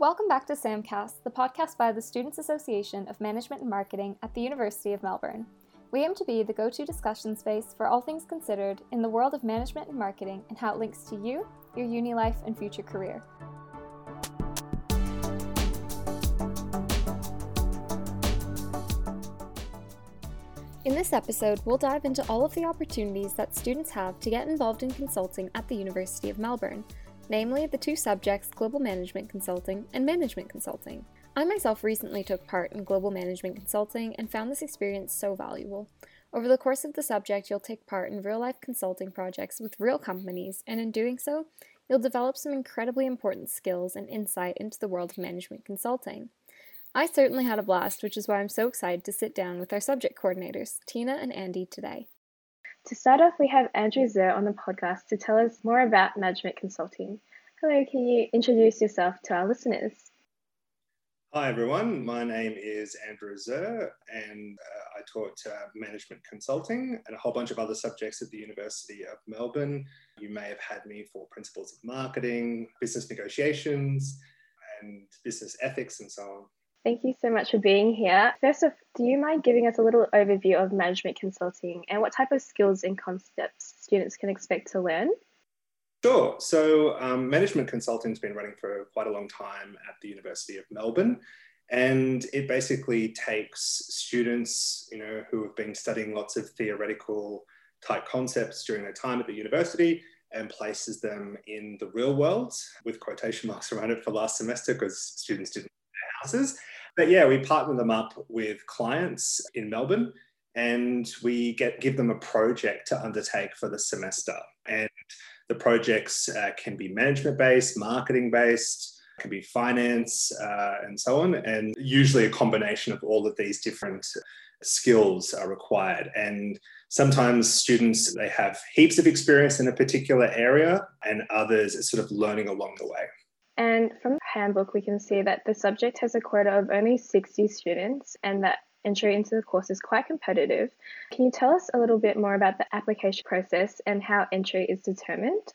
Welcome back to SAMcast, the podcast by the Students Association of Management and Marketing at the University of Melbourne. We aim to be the go to discussion space for all things considered in the world of management and marketing and how it links to you, your uni life, and future career. In this episode, we'll dive into all of the opportunities that students have to get involved in consulting at the University of Melbourne namely the two subjects Global Management Consulting and Management Consulting. I myself recently took part in Global Management Consulting and found this experience so valuable. Over the course of the subject, you'll take part in real life consulting projects with real companies, and in doing so, you'll develop some incredibly important skills and insight into the world of management consulting. I certainly had a blast, which is why I'm so excited to sit down with our subject coordinators, Tina and Andy, today. To start off, we have Andrew Zer on the podcast to tell us more about management consulting. Hello, can you introduce yourself to our listeners? Hi, everyone. My name is Andrew Zer, and uh, I taught uh, management consulting and a whole bunch of other subjects at the University of Melbourne. You may have had me for principles of marketing, business negotiations, and business ethics, and so on. Thank you so much for being here. First off, do you mind giving us a little overview of management consulting and what type of skills and concepts students can expect to learn? Sure. So, um, management consulting has been running for quite a long time at the University of Melbourne. And it basically takes students, you know, who have been studying lots of theoretical type concepts during their time at the university and places them in the real world with quotation marks around it for last semester because students didn't have houses. But yeah, we partner them up with clients in Melbourne and we get give them a project to undertake for the semester. And the projects uh, can be management based, marketing based, can be finance, uh, and so on. And usually a combination of all of these different skills are required. And sometimes students they have heaps of experience in a particular area, and others are sort of learning along the way. And from the handbook, we can see that the subject has a quota of only 60 students and that entry into the course is quite competitive. Can you tell us a little bit more about the application process and how entry is determined?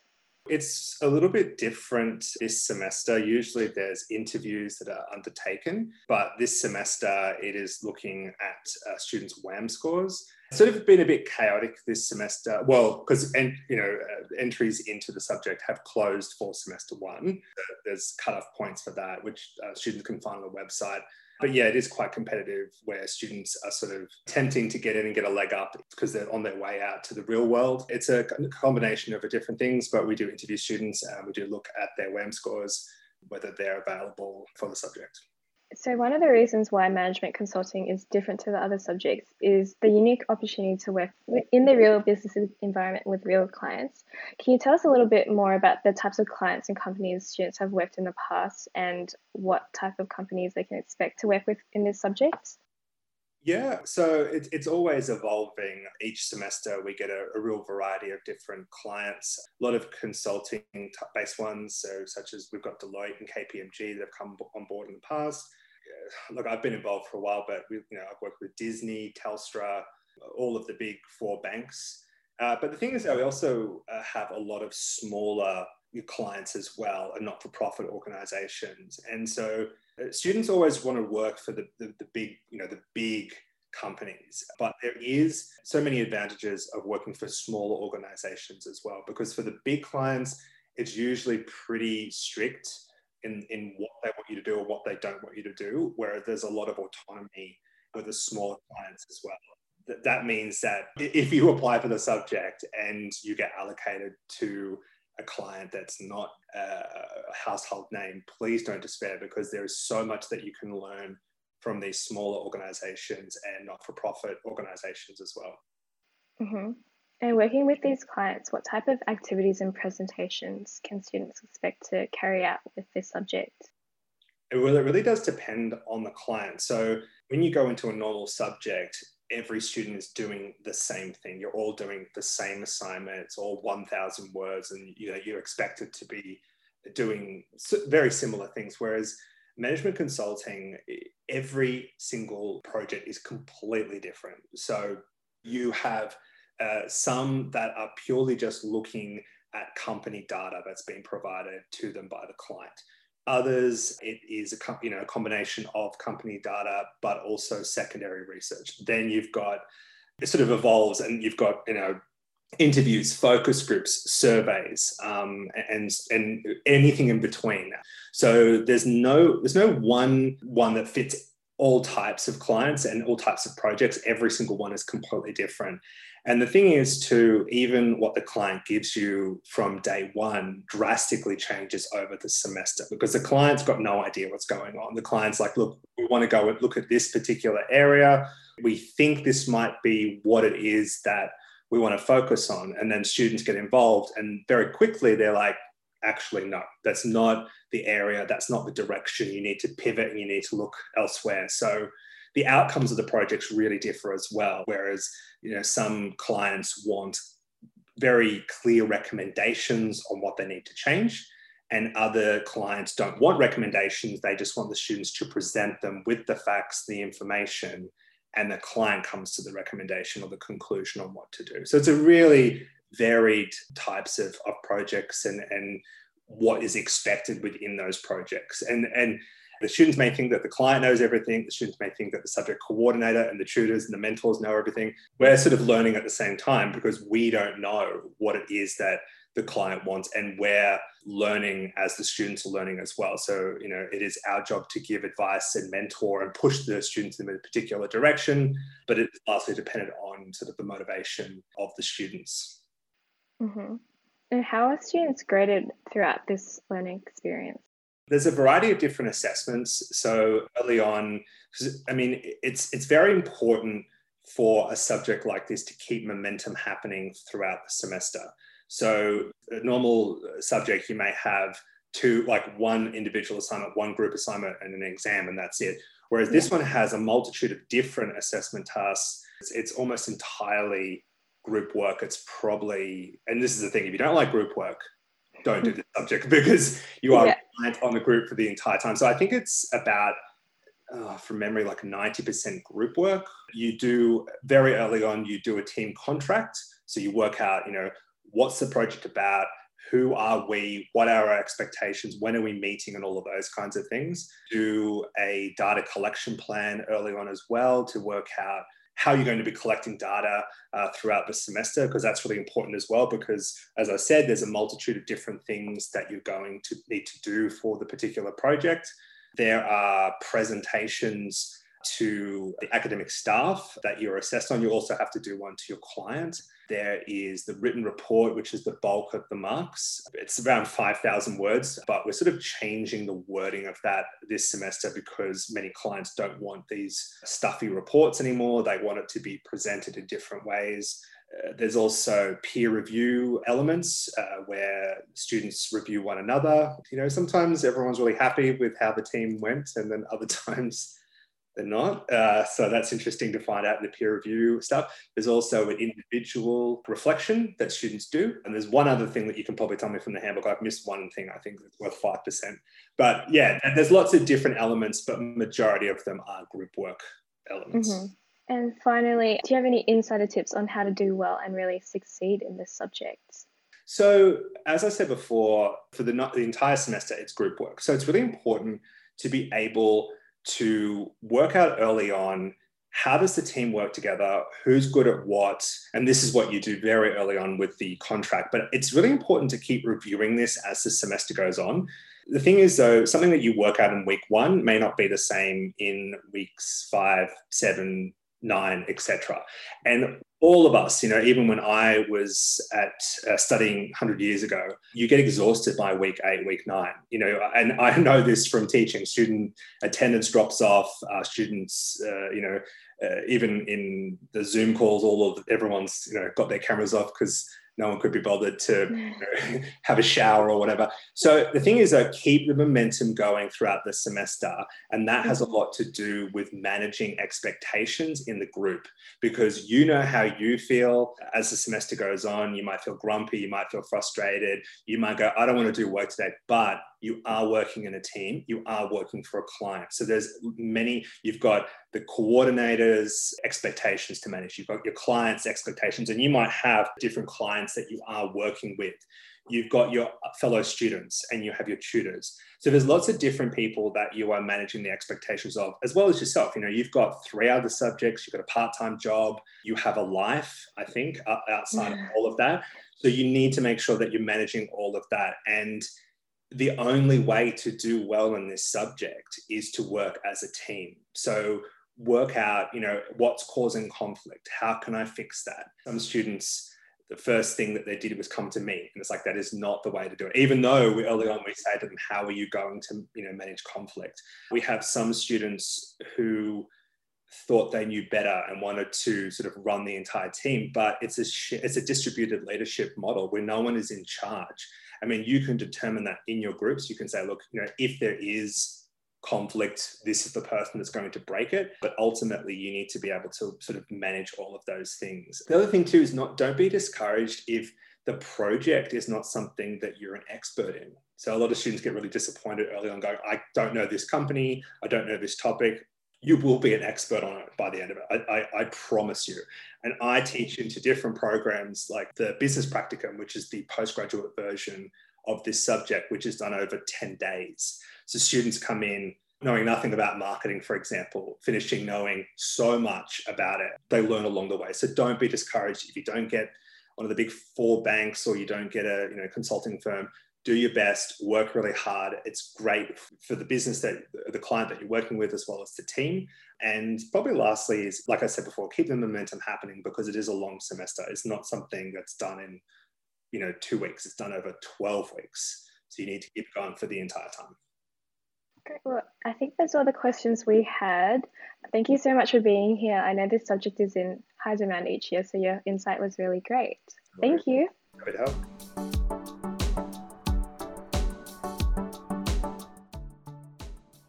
It's a little bit different this semester. Usually there's interviews that are undertaken, but this semester it is looking at uh, students' WAM scores. It's sort of been a bit chaotic this semester. Well, because en- you know uh, entries into the subject have closed for semester one. There's cut-off points for that, which uh, students can find on the website. But yeah, it is quite competitive where students are sort of tempting to get in and get a leg up because they're on their way out to the real world. It's a combination of different things, but we do interview students and we do look at their WAM scores, whether they're available for the subject. So, one of the reasons why management consulting is different to the other subjects is the unique opportunity to work in the real business environment with real clients. Can you tell us a little bit more about the types of clients and companies students have worked in the past and what type of companies they can expect to work with in this subject? Yeah, so it, it's always evolving. Each semester, we get a, a, real variety of different clients, a lot of consulting based ones, so such as we've got Deloitte and KPMG that have come on board in the past look, I've been involved for a while, but we, you know, I've worked with Disney, Telstra, all of the big four banks. Uh, but the thing is that we also uh, have a lot of smaller clients as well, and not-for-profit organisations. And so uh, students always want to work for the, the, the big, you know, the big companies. But there is so many advantages of working for smaller organizations as well, because for the big clients, it's usually pretty strict in, in what they want you to do or what they don't want you to do, where there's a lot of autonomy with the smaller clients as well. That, that means that if you apply for the subject and you get allocated to a client that's not a household name, please don't despair because there is so much that you can learn from these smaller organizations and not for profit organizations as well. Mm-hmm. And working with these clients, what type of activities and presentations can students expect to carry out with this subject? Well, it really does depend on the client. So when you go into a normal subject, every student is doing the same thing. You're all doing the same assignment. It's all 1,000 words, and you know you're expected to be doing very similar things. Whereas management consulting, every single project is completely different. So you have uh, some that are purely just looking at company data that's been provided to them by the client. Others, it is a you know a combination of company data, but also secondary research. Then you've got it sort of evolves, and you've got you know interviews, focus groups, surveys, um, and and anything in between. So there's no there's no one one that fits all types of clients and all types of projects. Every single one is completely different. And the thing is, to even what the client gives you from day one drastically changes over the semester because the client's got no idea what's going on. The client's like, look, we want to go and look at this particular area. We think this might be what it is that we want to focus on. And then students get involved, and very quickly they're like, actually, no, that's not the area, that's not the direction. You need to pivot and you need to look elsewhere. So the outcomes of the projects really differ as well. Whereas, you know, some clients want very clear recommendations on what they need to change. And other clients don't want recommendations. They just want the students to present them with the facts, the information, and the client comes to the recommendation or the conclusion on what to do. So it's a really varied types of, of projects and, and what is expected within those projects. And, and the students may think that the client knows everything. The students may think that the subject coordinator and the tutors and the mentors know everything. We're sort of learning at the same time because we don't know what it is that the client wants and we're learning as the students are learning as well so you know it is our job to give advice and mentor and push the students in a particular direction but it's largely dependent on sort of the motivation of the students mm-hmm. and how are students graded throughout this learning experience there's a variety of different assessments. So early on, I mean, it's it's very important for a subject like this to keep momentum happening throughout the semester. So a normal subject, you may have two, like one individual assignment, one group assignment, and an exam, and that's it. Whereas this one has a multitude of different assessment tasks. It's, it's almost entirely group work. It's probably, and this is the thing, if you don't like group work, don't do the subject because you are yeah. reliant on the group for the entire time. So I think it's about, uh, from memory, like 90% group work. You do very early on, you do a team contract. So you work out, you know, what's the project about? Who are we? What are our expectations? When are we meeting? And all of those kinds of things. Do a data collection plan early on as well to work out how you're going to be collecting data uh, throughout the semester, because that's really important as well. Because as I said, there's a multitude of different things that you're going to need to do for the particular project. There are presentations to the academic staff that you're assessed on. You also have to do one to your client. There is the written report, which is the bulk of the marks. It's around 5,000 words, but we're sort of changing the wording of that this semester because many clients don't want these stuffy reports anymore. They want it to be presented in different ways. Uh, there's also peer review elements uh, where students review one another. You know, sometimes everyone's really happy with how the team went, and then other times they're not. Uh, so that's interesting to find out in the peer review stuff. There's also an individual reflection that students do. And there's one other thing that you can probably tell me from the handbook. I've missed one thing, I think it's worth 5%. But yeah, there's lots of different elements, but majority of them are group work elements. Mm-hmm. And finally, do you have any insider tips on how to do well and really succeed in this subject? So, as I said before, for the, the entire semester, it's group work. So, it's really important to be able to work out early on how does the team work together? Who's good at what? And this is what you do very early on with the contract. But it's really important to keep reviewing this as the semester goes on. The thing is though something that you work out in week one may not be the same in weeks five seven nine etc and all of us, you know, even when I was at uh, studying 100 years ago, you get exhausted by week eight, week nine, you know, and I know this from teaching. Student attendance drops off, uh, students, uh, you know, uh, even in the Zoom calls, all of everyone's, you know, got their cameras off because no one could be bothered to have a shower or whatever. So the thing is that keep the momentum going throughout the semester. And that has a mm-hmm. lot to do with managing expectations in the group because you know how you feel as the semester goes on. You might feel grumpy, you might feel frustrated, you might go, I don't want to do work today, but you are working in a team, you are working for a client. So there's many, you've got the coordinator's expectations to manage, you've got your client's expectations, and you might have different clients that you are working with. You've got your fellow students and you have your tutors. So there's lots of different people that you are managing the expectations of, as well as yourself. You know, you've got three other subjects, you've got a part-time job, you have a life, I think, outside of all of that. So you need to make sure that you're managing all of that. And the only way to do well in this subject is to work as a team. So work out, you know, what's causing conflict. How can I fix that? Some students, the first thing that they did was come to me, and it's like that is not the way to do it. Even though we, early on we say to them, "How are you going to, you know, manage conflict?" We have some students who thought they knew better and wanted to sort of run the entire team, but it's a it's a distributed leadership model where no one is in charge. I mean, you can determine that in your groups. You can say, look, you know, if there is conflict, this is the person that's going to break it. But ultimately, you need to be able to sort of manage all of those things. The other thing too is not don't be discouraged if the project is not something that you're an expert in. So a lot of students get really disappointed early on, going, I don't know this company, I don't know this topic. You will be an expert on it by the end of it. I, I, I promise you. And I teach into different programs like the business practicum, which is the postgraduate version of this subject, which is done over 10 days. So students come in knowing nothing about marketing, for example, finishing knowing so much about it. They learn along the way. So don't be discouraged if you don't get one of the big four banks or you don't get a you know consulting firm. Do your best, work really hard. It's great for the business that the client that you're working with, as well as the team. And probably lastly is, like I said before, keep the momentum happening because it is a long semester. It's not something that's done in, you know, two weeks. It's done over 12 weeks. So you need to keep going for the entire time. Great. Well, I think that's all the questions we had. Thank you so much for being here. I know this subject is in high demand each year, so your insight was really great. Thank you. Great help.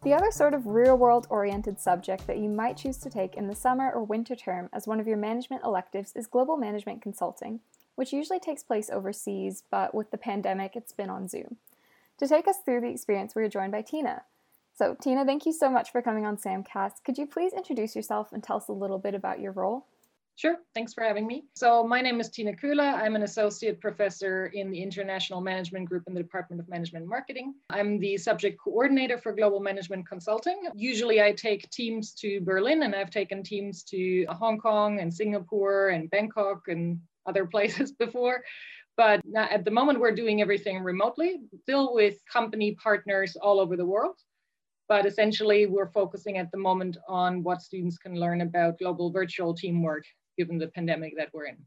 The other sort of real world oriented subject that you might choose to take in the summer or winter term as one of your management electives is global management consulting, which usually takes place overseas, but with the pandemic, it's been on Zoom. To take us through the experience, we are joined by Tina. So, Tina, thank you so much for coming on Samcast. Could you please introduce yourself and tell us a little bit about your role? Sure, thanks for having me. So my name is Tina Köhler. I'm an associate professor in the International Management Group in the Department of Management and Marketing. I'm the subject coordinator for Global Management Consulting. Usually I take teams to Berlin and I've taken teams to Hong Kong and Singapore and Bangkok and other places before. But at the moment, we're doing everything remotely, still with company partners all over the world. But essentially, we're focusing at the moment on what students can learn about global virtual teamwork given the pandemic that we're in.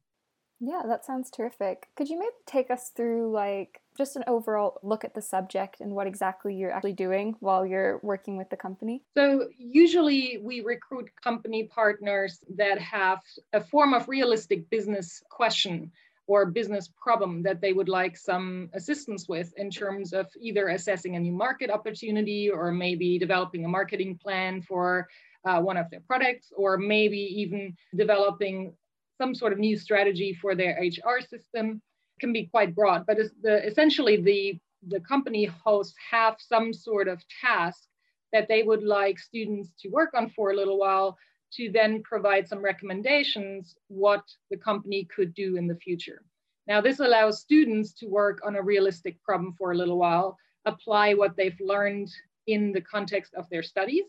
Yeah, that sounds terrific. Could you maybe take us through like just an overall look at the subject and what exactly you're actually doing while you're working with the company? So, usually we recruit company partners that have a form of realistic business question or business problem that they would like some assistance with in terms of either assessing a new market opportunity or maybe developing a marketing plan for uh, one of their products or maybe even developing some sort of new strategy for their HR system. It can be quite broad but the, essentially the the company hosts have some sort of task that they would like students to work on for a little while to then provide some recommendations what the company could do in the future. Now, this allows students to work on a realistic problem for a little while, apply what they've learned in the context of their studies,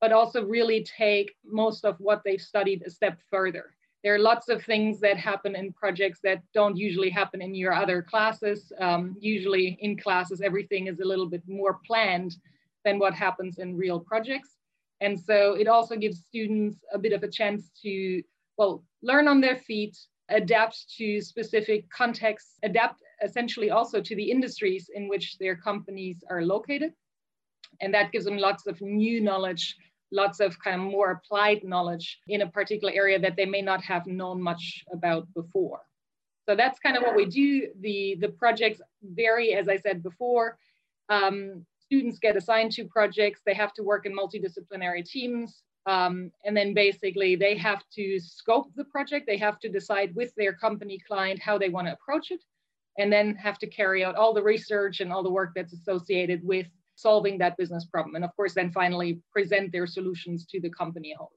but also really take most of what they've studied a step further. There are lots of things that happen in projects that don't usually happen in your other classes. Um, usually in classes, everything is a little bit more planned than what happens in real projects. And so it also gives students a bit of a chance to, well, learn on their feet, adapt to specific contexts, adapt essentially also to the industries in which their companies are located. And that gives them lots of new knowledge, lots of kind of more applied knowledge in a particular area that they may not have known much about before. So that's kind of what we do. The, the projects vary, as I said before. Um, students get assigned to projects, they have to work in multidisciplinary teams. Um, and then basically they have to scope the project. They have to decide with their company client how they want to approach it, and then have to carry out all the research and all the work that's associated with solving that business problem. And of course, then finally present their solutions to the company host.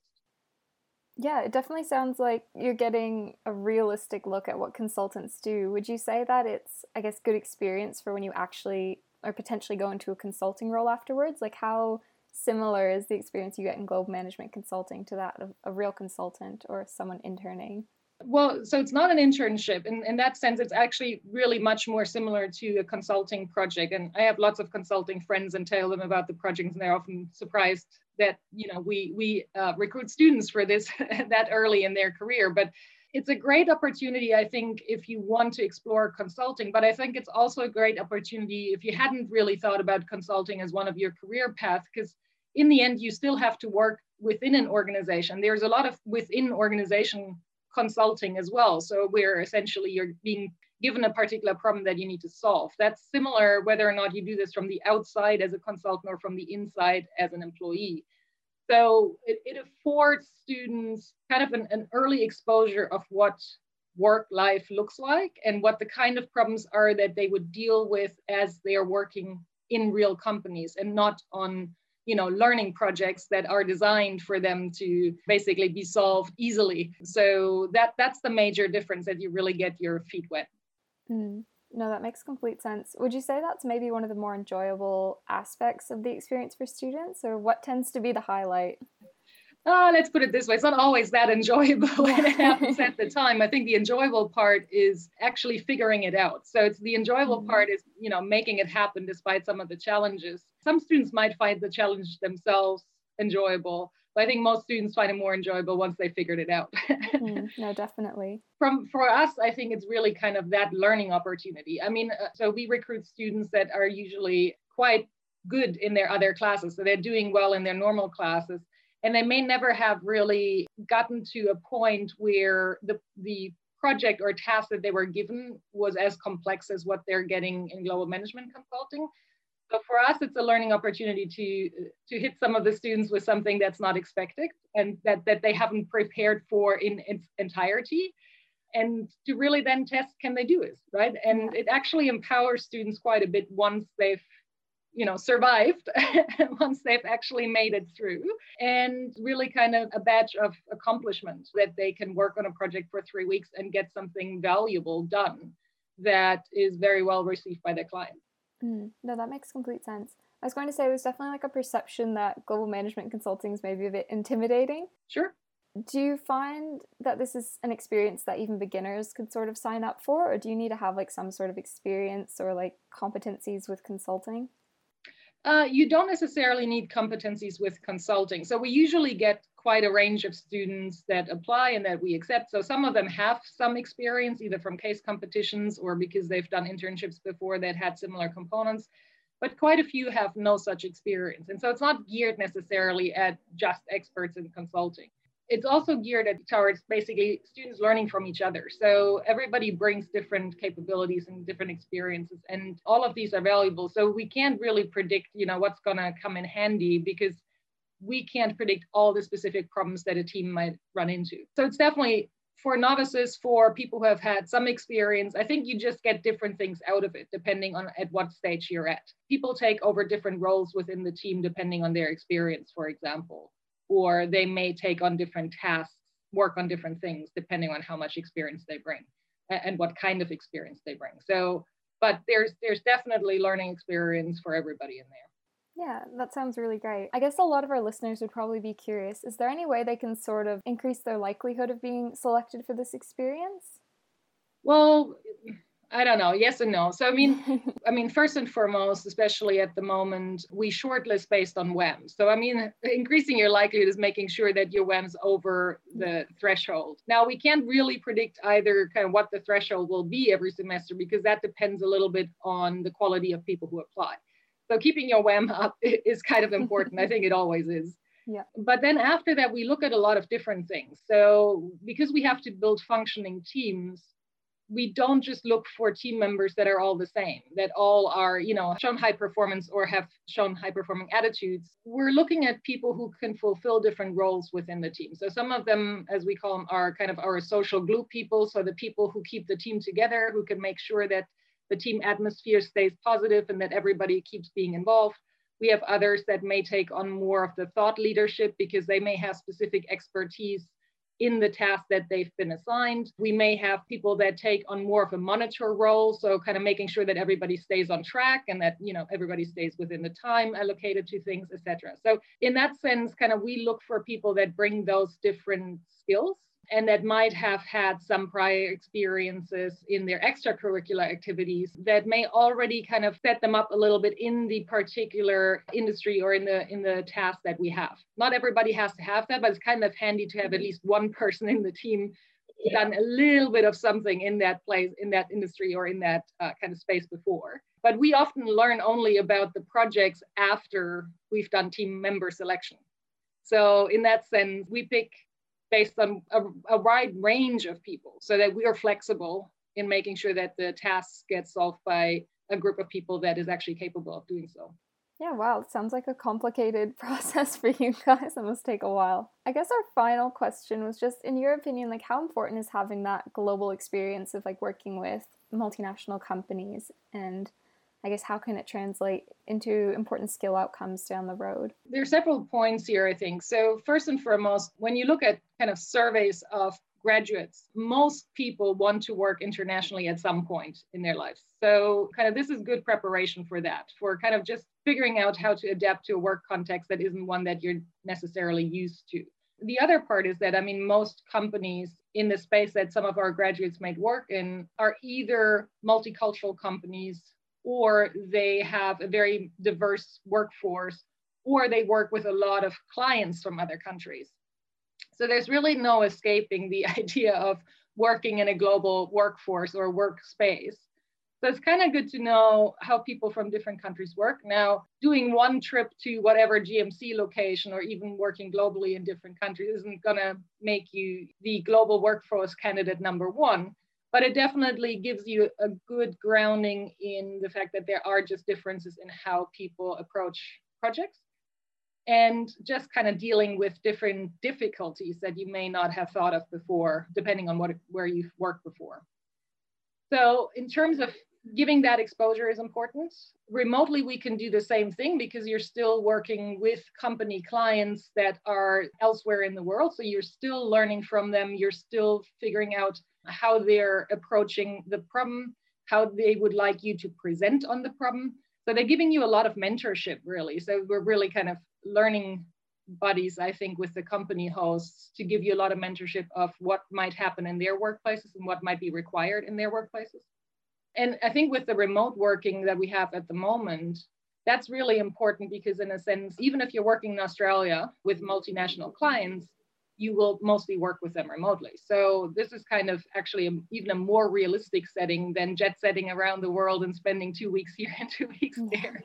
Yeah, it definitely sounds like you're getting a realistic look at what consultants do. Would you say that it's, I guess, good experience for when you actually or potentially go into a consulting role afterwards? Like, how similar is the experience you get in global management consulting to that of a real consultant or someone interning? Well, so it's not an internship. In, in that sense, it's actually really much more similar to a consulting project. And I have lots of consulting friends and tell them about the projects, and they're often surprised that you know we we uh, recruit students for this that early in their career. But it's a great opportunity, I think, if you want to explore consulting. But I think it's also a great opportunity if you hadn't really thought about consulting as one of your career paths, because in the end, you still have to work within an organization. There's a lot of within organization consulting as well. So where essentially you're being given a particular problem that you need to solve. That's similar whether or not you do this from the outside as a consultant or from the inside as an employee. So it, it affords students kind of an, an early exposure of what work life looks like and what the kind of problems are that they would deal with as they are working in real companies and not on you know learning projects that are designed for them to basically be solved easily so that that's the major difference that you really get your feet wet mm. No that makes complete sense would you say that's maybe one of the more enjoyable aspects of the experience for students or what tends to be the highlight oh, let's put it this way, it's not always that enjoyable when it happens at the time. I think the enjoyable part is actually figuring it out. So it's the enjoyable mm-hmm. part is, you know, making it happen despite some of the challenges. Some students might find the challenge themselves enjoyable, but I think most students find it more enjoyable once they figured it out. mm, no, definitely. From for us, I think it's really kind of that learning opportunity. I mean, uh, so we recruit students that are usually quite good in their other classes, so they're doing well in their normal classes and they may never have really gotten to a point where the, the project or task that they were given was as complex as what they're getting in global management consulting. So for us, it's a learning opportunity to, uh, to hit some of the students with something that's not expected and that, that they haven't prepared for in its entirety. And to really then test can they do it, right? And it actually empowers students quite a bit once they've you know survived once they've actually made it through and really kind of a badge of accomplishment that they can work on a project for three weeks and get something valuable done that is very well received by their client mm, no that makes complete sense. I was going to say there's definitely like a perception that global management consulting is maybe a bit intimidating. Sure. Do you find that this is an experience that even beginners could sort of sign up for or do you need to have like some sort of experience or like competencies with consulting? Uh, you don't necessarily need competencies with consulting. So we usually get quite a range of students that apply and that we accept. So some of them have some experience either from case competitions or because they've done internships before that had similar components, but quite a few have no such experience. And so it's not geared necessarily at just experts in consulting it's also geared at, towards basically students learning from each other. So everybody brings different capabilities and different experiences, and all of these are valuable. So we can't really predict, you know, what's going to come in handy because we can't predict all the specific problems that a team might run into. So it's definitely for novices, for people who have had some experience, I think you just get different things out of it depending on at what stage you're at. People take over different roles within the team depending on their experience, for example or they may take on different tasks, work on different things depending on how much experience they bring and what kind of experience they bring. So, but there's there's definitely learning experience for everybody in there. Yeah, that sounds really great. I guess a lot of our listeners would probably be curious is there any way they can sort of increase their likelihood of being selected for this experience? Well, I don't know. Yes and no. So I mean, I mean, first and foremost, especially at the moment, we shortlist based on WAM. So I mean, increasing your likelihood is making sure that your WAM's over the threshold. Now we can't really predict either kind of what the threshold will be every semester because that depends a little bit on the quality of people who apply. So keeping your WAM up is kind of important. I think it always is. Yeah. But then after that, we look at a lot of different things. So because we have to build functioning teams, we don't just look for team members that are all the same, that all are, you know, shown high performance or have shown high performing attitudes. We're looking at people who can fulfill different roles within the team. So some of them, as we call them, are kind of our social glue people. So the people who keep the team together, who can make sure that the team atmosphere stays positive and that everybody keeps being involved. We have others that may take on more of the thought leadership because they may have specific expertise in the task that they've been assigned. We may have people that take on more of a monitor role, so kind of making sure that everybody stays on track and that you know everybody stays within the time allocated to things, etc. So in that sense, kind of we look for people that bring those different skills and that might have had some prior experiences in their extracurricular activities that may already kind of set them up a little bit in the particular industry or in the in the task that we have. Not everybody has to have that but it's kind of handy to have at least one person in the team done a little bit of something in that place in that industry or in that uh, kind of space before. But we often learn only about the projects after we've done team member selection. So in that sense we pick based on a, a wide range of people so that we are flexible in making sure that the tasks get solved by a group of people that is actually capable of doing so. Yeah, wow, it sounds like a complicated process for you guys. It must take a while. I guess our final question was just in your opinion, like how important is having that global experience of like working with multinational companies and I guess how can it translate into important skill outcomes down the road? There are several points here, I think. So, first and foremost, when you look at kind of surveys of graduates, most people want to work internationally at some point in their lives. So, kind of, this is good preparation for that, for kind of just figuring out how to adapt to a work context that isn't one that you're necessarily used to. The other part is that, I mean, most companies in the space that some of our graduates might work in are either multicultural companies or they have a very diverse workforce, or they work with a lot of clients from other countries. So there's really no escaping the idea of working in a global workforce or workspace. So it's kind of good to know how people from different countries work. Now, doing one trip to whatever GMC location or even working globally in different countries isn't going to make you the global workforce candidate number one but it definitely gives you a good grounding in the fact that there are just differences in how people approach projects and just kind of dealing with different difficulties that you may not have thought of before depending on what where you've worked before. So in terms of giving that exposure is important. Remotely we can do the same thing because you're still working with company clients that are elsewhere in the world. So you're still learning from them. You're still figuring out how they're approaching the problem, how they would like you to present on the problem. So they're giving you a lot of mentorship, really. So we're really kind of learning buddies, I think, with the company hosts to give you a lot of mentorship of what might happen in their workplaces and what might be required in their workplaces. And I think with the remote working that we have at the moment, that's really important because, in a sense, even if you're working in Australia with multinational clients, you will mostly work with them remotely. So this is kind of actually a, even a more realistic setting than jet setting around the world and spending two weeks here and two weeks there.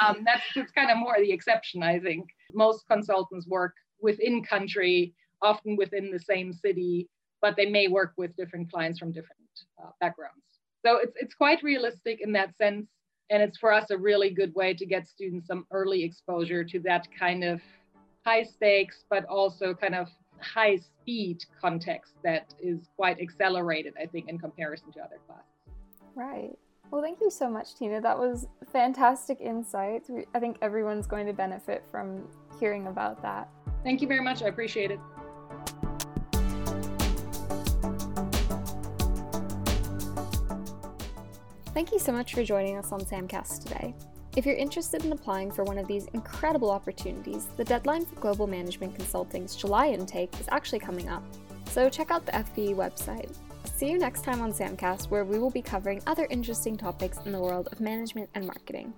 um, that's, that's kind of more the exception, I think. Most consultants work within country, often within the same city, but they may work with different clients from different uh, backgrounds. So it's, it's quite realistic in that sense. And it's for us a really good way to get students some early exposure to that kind of high stakes, but also kind of high speed context that is quite accelerated, I think, in comparison to other classes. Right. Well, thank you so much, Tina. That was fantastic insights. I think everyone's going to benefit from hearing about that. Thank you very much. I appreciate it. Thank you so much for joining us on Samcast today. If you're interested in applying for one of these incredible opportunities, the deadline for Global Management Consulting's July intake is actually coming up. So check out the FBE website. See you next time on Samcast, where we will be covering other interesting topics in the world of management and marketing.